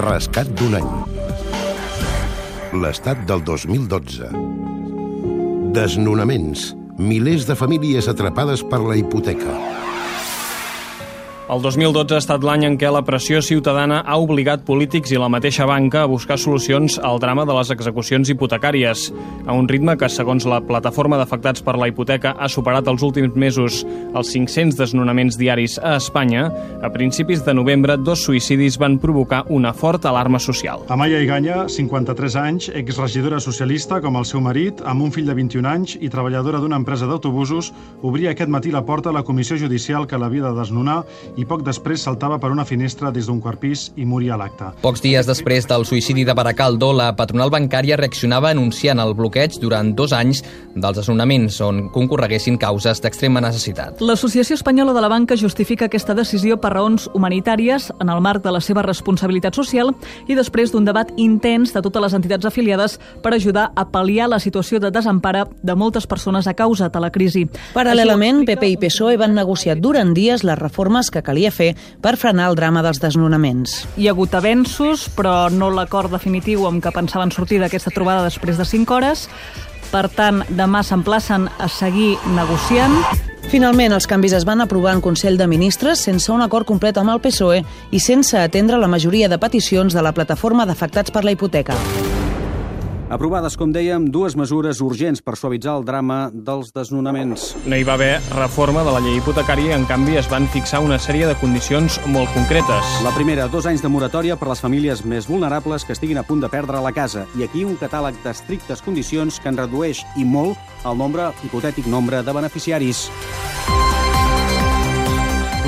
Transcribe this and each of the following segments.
Rescat d'un any. L'estat del 2012. Desnonaments. Milers de famílies atrapades per la hipoteca. El 2012 ha estat l'any en què la pressió ciutadana ha obligat polítics i la mateixa banca a buscar solucions al drama de les execucions hipotecàries, a un ritme que, segons la plataforma d'afectats per la hipoteca, ha superat els últims mesos els 500 desnonaments diaris a Espanya. A principis de novembre, dos suïcidis van provocar una forta alarma social. Amaya Iganya, 53 anys, exregidora socialista com el seu marit, amb un fill de 21 anys i treballadora d'una empresa d'autobusos, obria aquest matí la porta a la comissió judicial que l'havia de desnonar poc després saltava per una finestra des d'un quart pis i moria a l'acte. Pocs dies després del suïcidi de Baracaldo, la patronal bancària reaccionava anunciant el bloqueig durant dos anys dels desnonaments on concorreguessin causes d'extrema necessitat. L'Associació Espanyola de la Banca justifica aquesta decisió per raons humanitàries en el marc de la seva responsabilitat social i després d'un debat intens de totes les entitats afiliades per ajudar a pal·liar la situació de desempara de moltes persones a causa de la crisi. Paral·lelament, PP i PSOE van negociar durant dies les reformes que calia fer per frenar el drama dels desnonaments. Hi ha hagut avenços, però no l'acord definitiu amb què pensaven sortir d'aquesta trobada després de 5 hores. Per tant, demà s'emplacen a seguir negociant. Finalment, els canvis es van aprovar en Consell de Ministres sense un acord complet amb el PSOE i sense atendre la majoria de peticions de la plataforma d'afectats per la hipoteca. Aprovades, com dèiem, dues mesures urgents per suavitzar el drama dels desnonaments. No hi va haver reforma de la llei hipotecària i, en canvi, es van fixar una sèrie de condicions molt concretes. La primera, dos anys de moratòria per a les famílies més vulnerables que estiguin a punt de perdre la casa. I aquí un catàleg d'estrictes condicions que en redueix i molt el nombre, hipotètic nombre, de beneficiaris.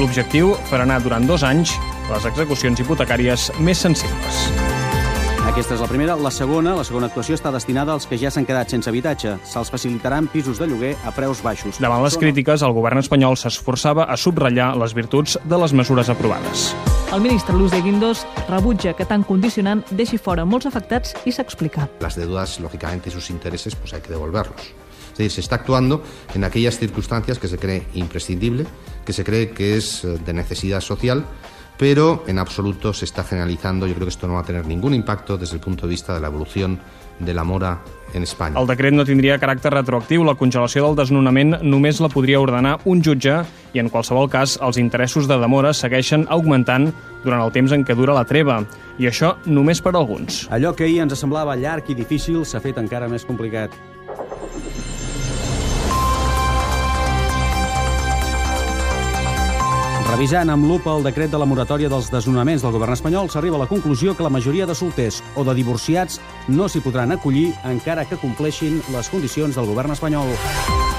L'objectiu, frenar durant dos anys les execucions hipotecàries més sensibles. Aquesta és la primera. La segona, la segona actuació està destinada als que ja s'han quedat sense habitatge. Se'ls facilitaran pisos de lloguer a preus baixos. Davant les crítiques, el govern espanyol s'esforçava a subratllar les virtuts de les mesures aprovades. El ministre Luis de Guindos rebutja que tan condicionant deixi fora molts afectats i s'explica. Las deudas, lógicamente, y sus intereses, pues hay que devolverlos. Es decir, se está actuando en aquellas circunstancias que se cree imprescindible, que se cree que es de necesidad social, pero en absoluto se está generalizando. Yo creo que esto no va a tener ningún impacto desde el punto de vista de la evolución de la mora en Espanya. El decret no tindria caràcter retroactiu. La congelació del desnonament només la podria ordenar un jutge i, en qualsevol cas, els interessos de demora segueixen augmentant durant el temps en què dura la treva. I això només per alguns. Allò que ahir ens semblava llarg i difícil s'ha fet encara més complicat. Revisant amb lupa el decret de la moratòria dels desnonaments del govern espanyol, s'arriba a la conclusió que la majoria de solters o de divorciats no s'hi podran acollir encara que compleixin les condicions del govern espanyol.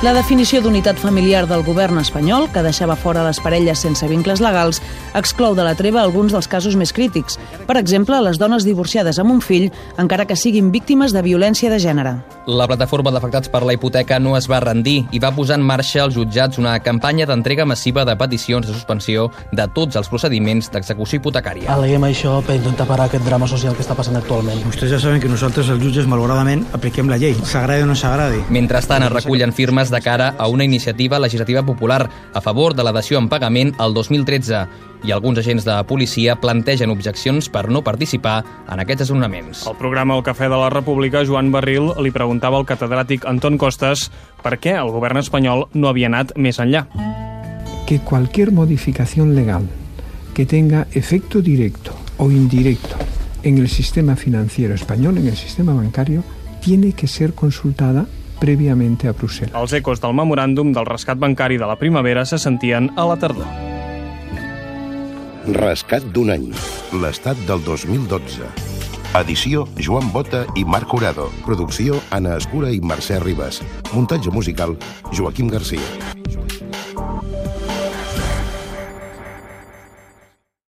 La definició d'unitat familiar del govern espanyol, que deixava fora les parelles sense vincles legals, exclou de la treva alguns dels casos més crítics. Per exemple, les dones divorciades amb un fill, encara que siguin víctimes de violència de gènere. La plataforma d'afectats per la hipoteca no es va rendir i va posar en marxa als jutjats una campanya d'entrega massiva de peticions de suspensió de tots els procediments d'execució hipotecària. Aleguem això per intentar parar aquest drama social que està passant actualment. Vostès ja saben que nosaltres, els jutges, malauradament, apliquem la llei, s'agradi o no s'agradi. Mentrestant, es recullen firmes de cara a una iniciativa legislativa popular a favor de la dació en pagament al 2013 i alguns agents de policia plantegen objeccions per no participar en aquests desnonaments. Al programa El Cafè de la República, Joan Barril li preguntava al catedràtic Anton Costas per què el govern espanyol no havia anat més enllà. Que cualquier modificación legal que tenga efecto directo o indirecto en el sistema financiero español, en el sistema bancario, tiene que ser consultada previamente a Brussel·les. Els ecos del memoràndum del rescat bancari de la primavera se sentien a la tardor. Rescat d'un any. L'estat del 2012. Edició Joan Bota i Marc Jurado. Producció Anna Escura i Mercè Ribas. Muntatge musical Joaquim Garcia.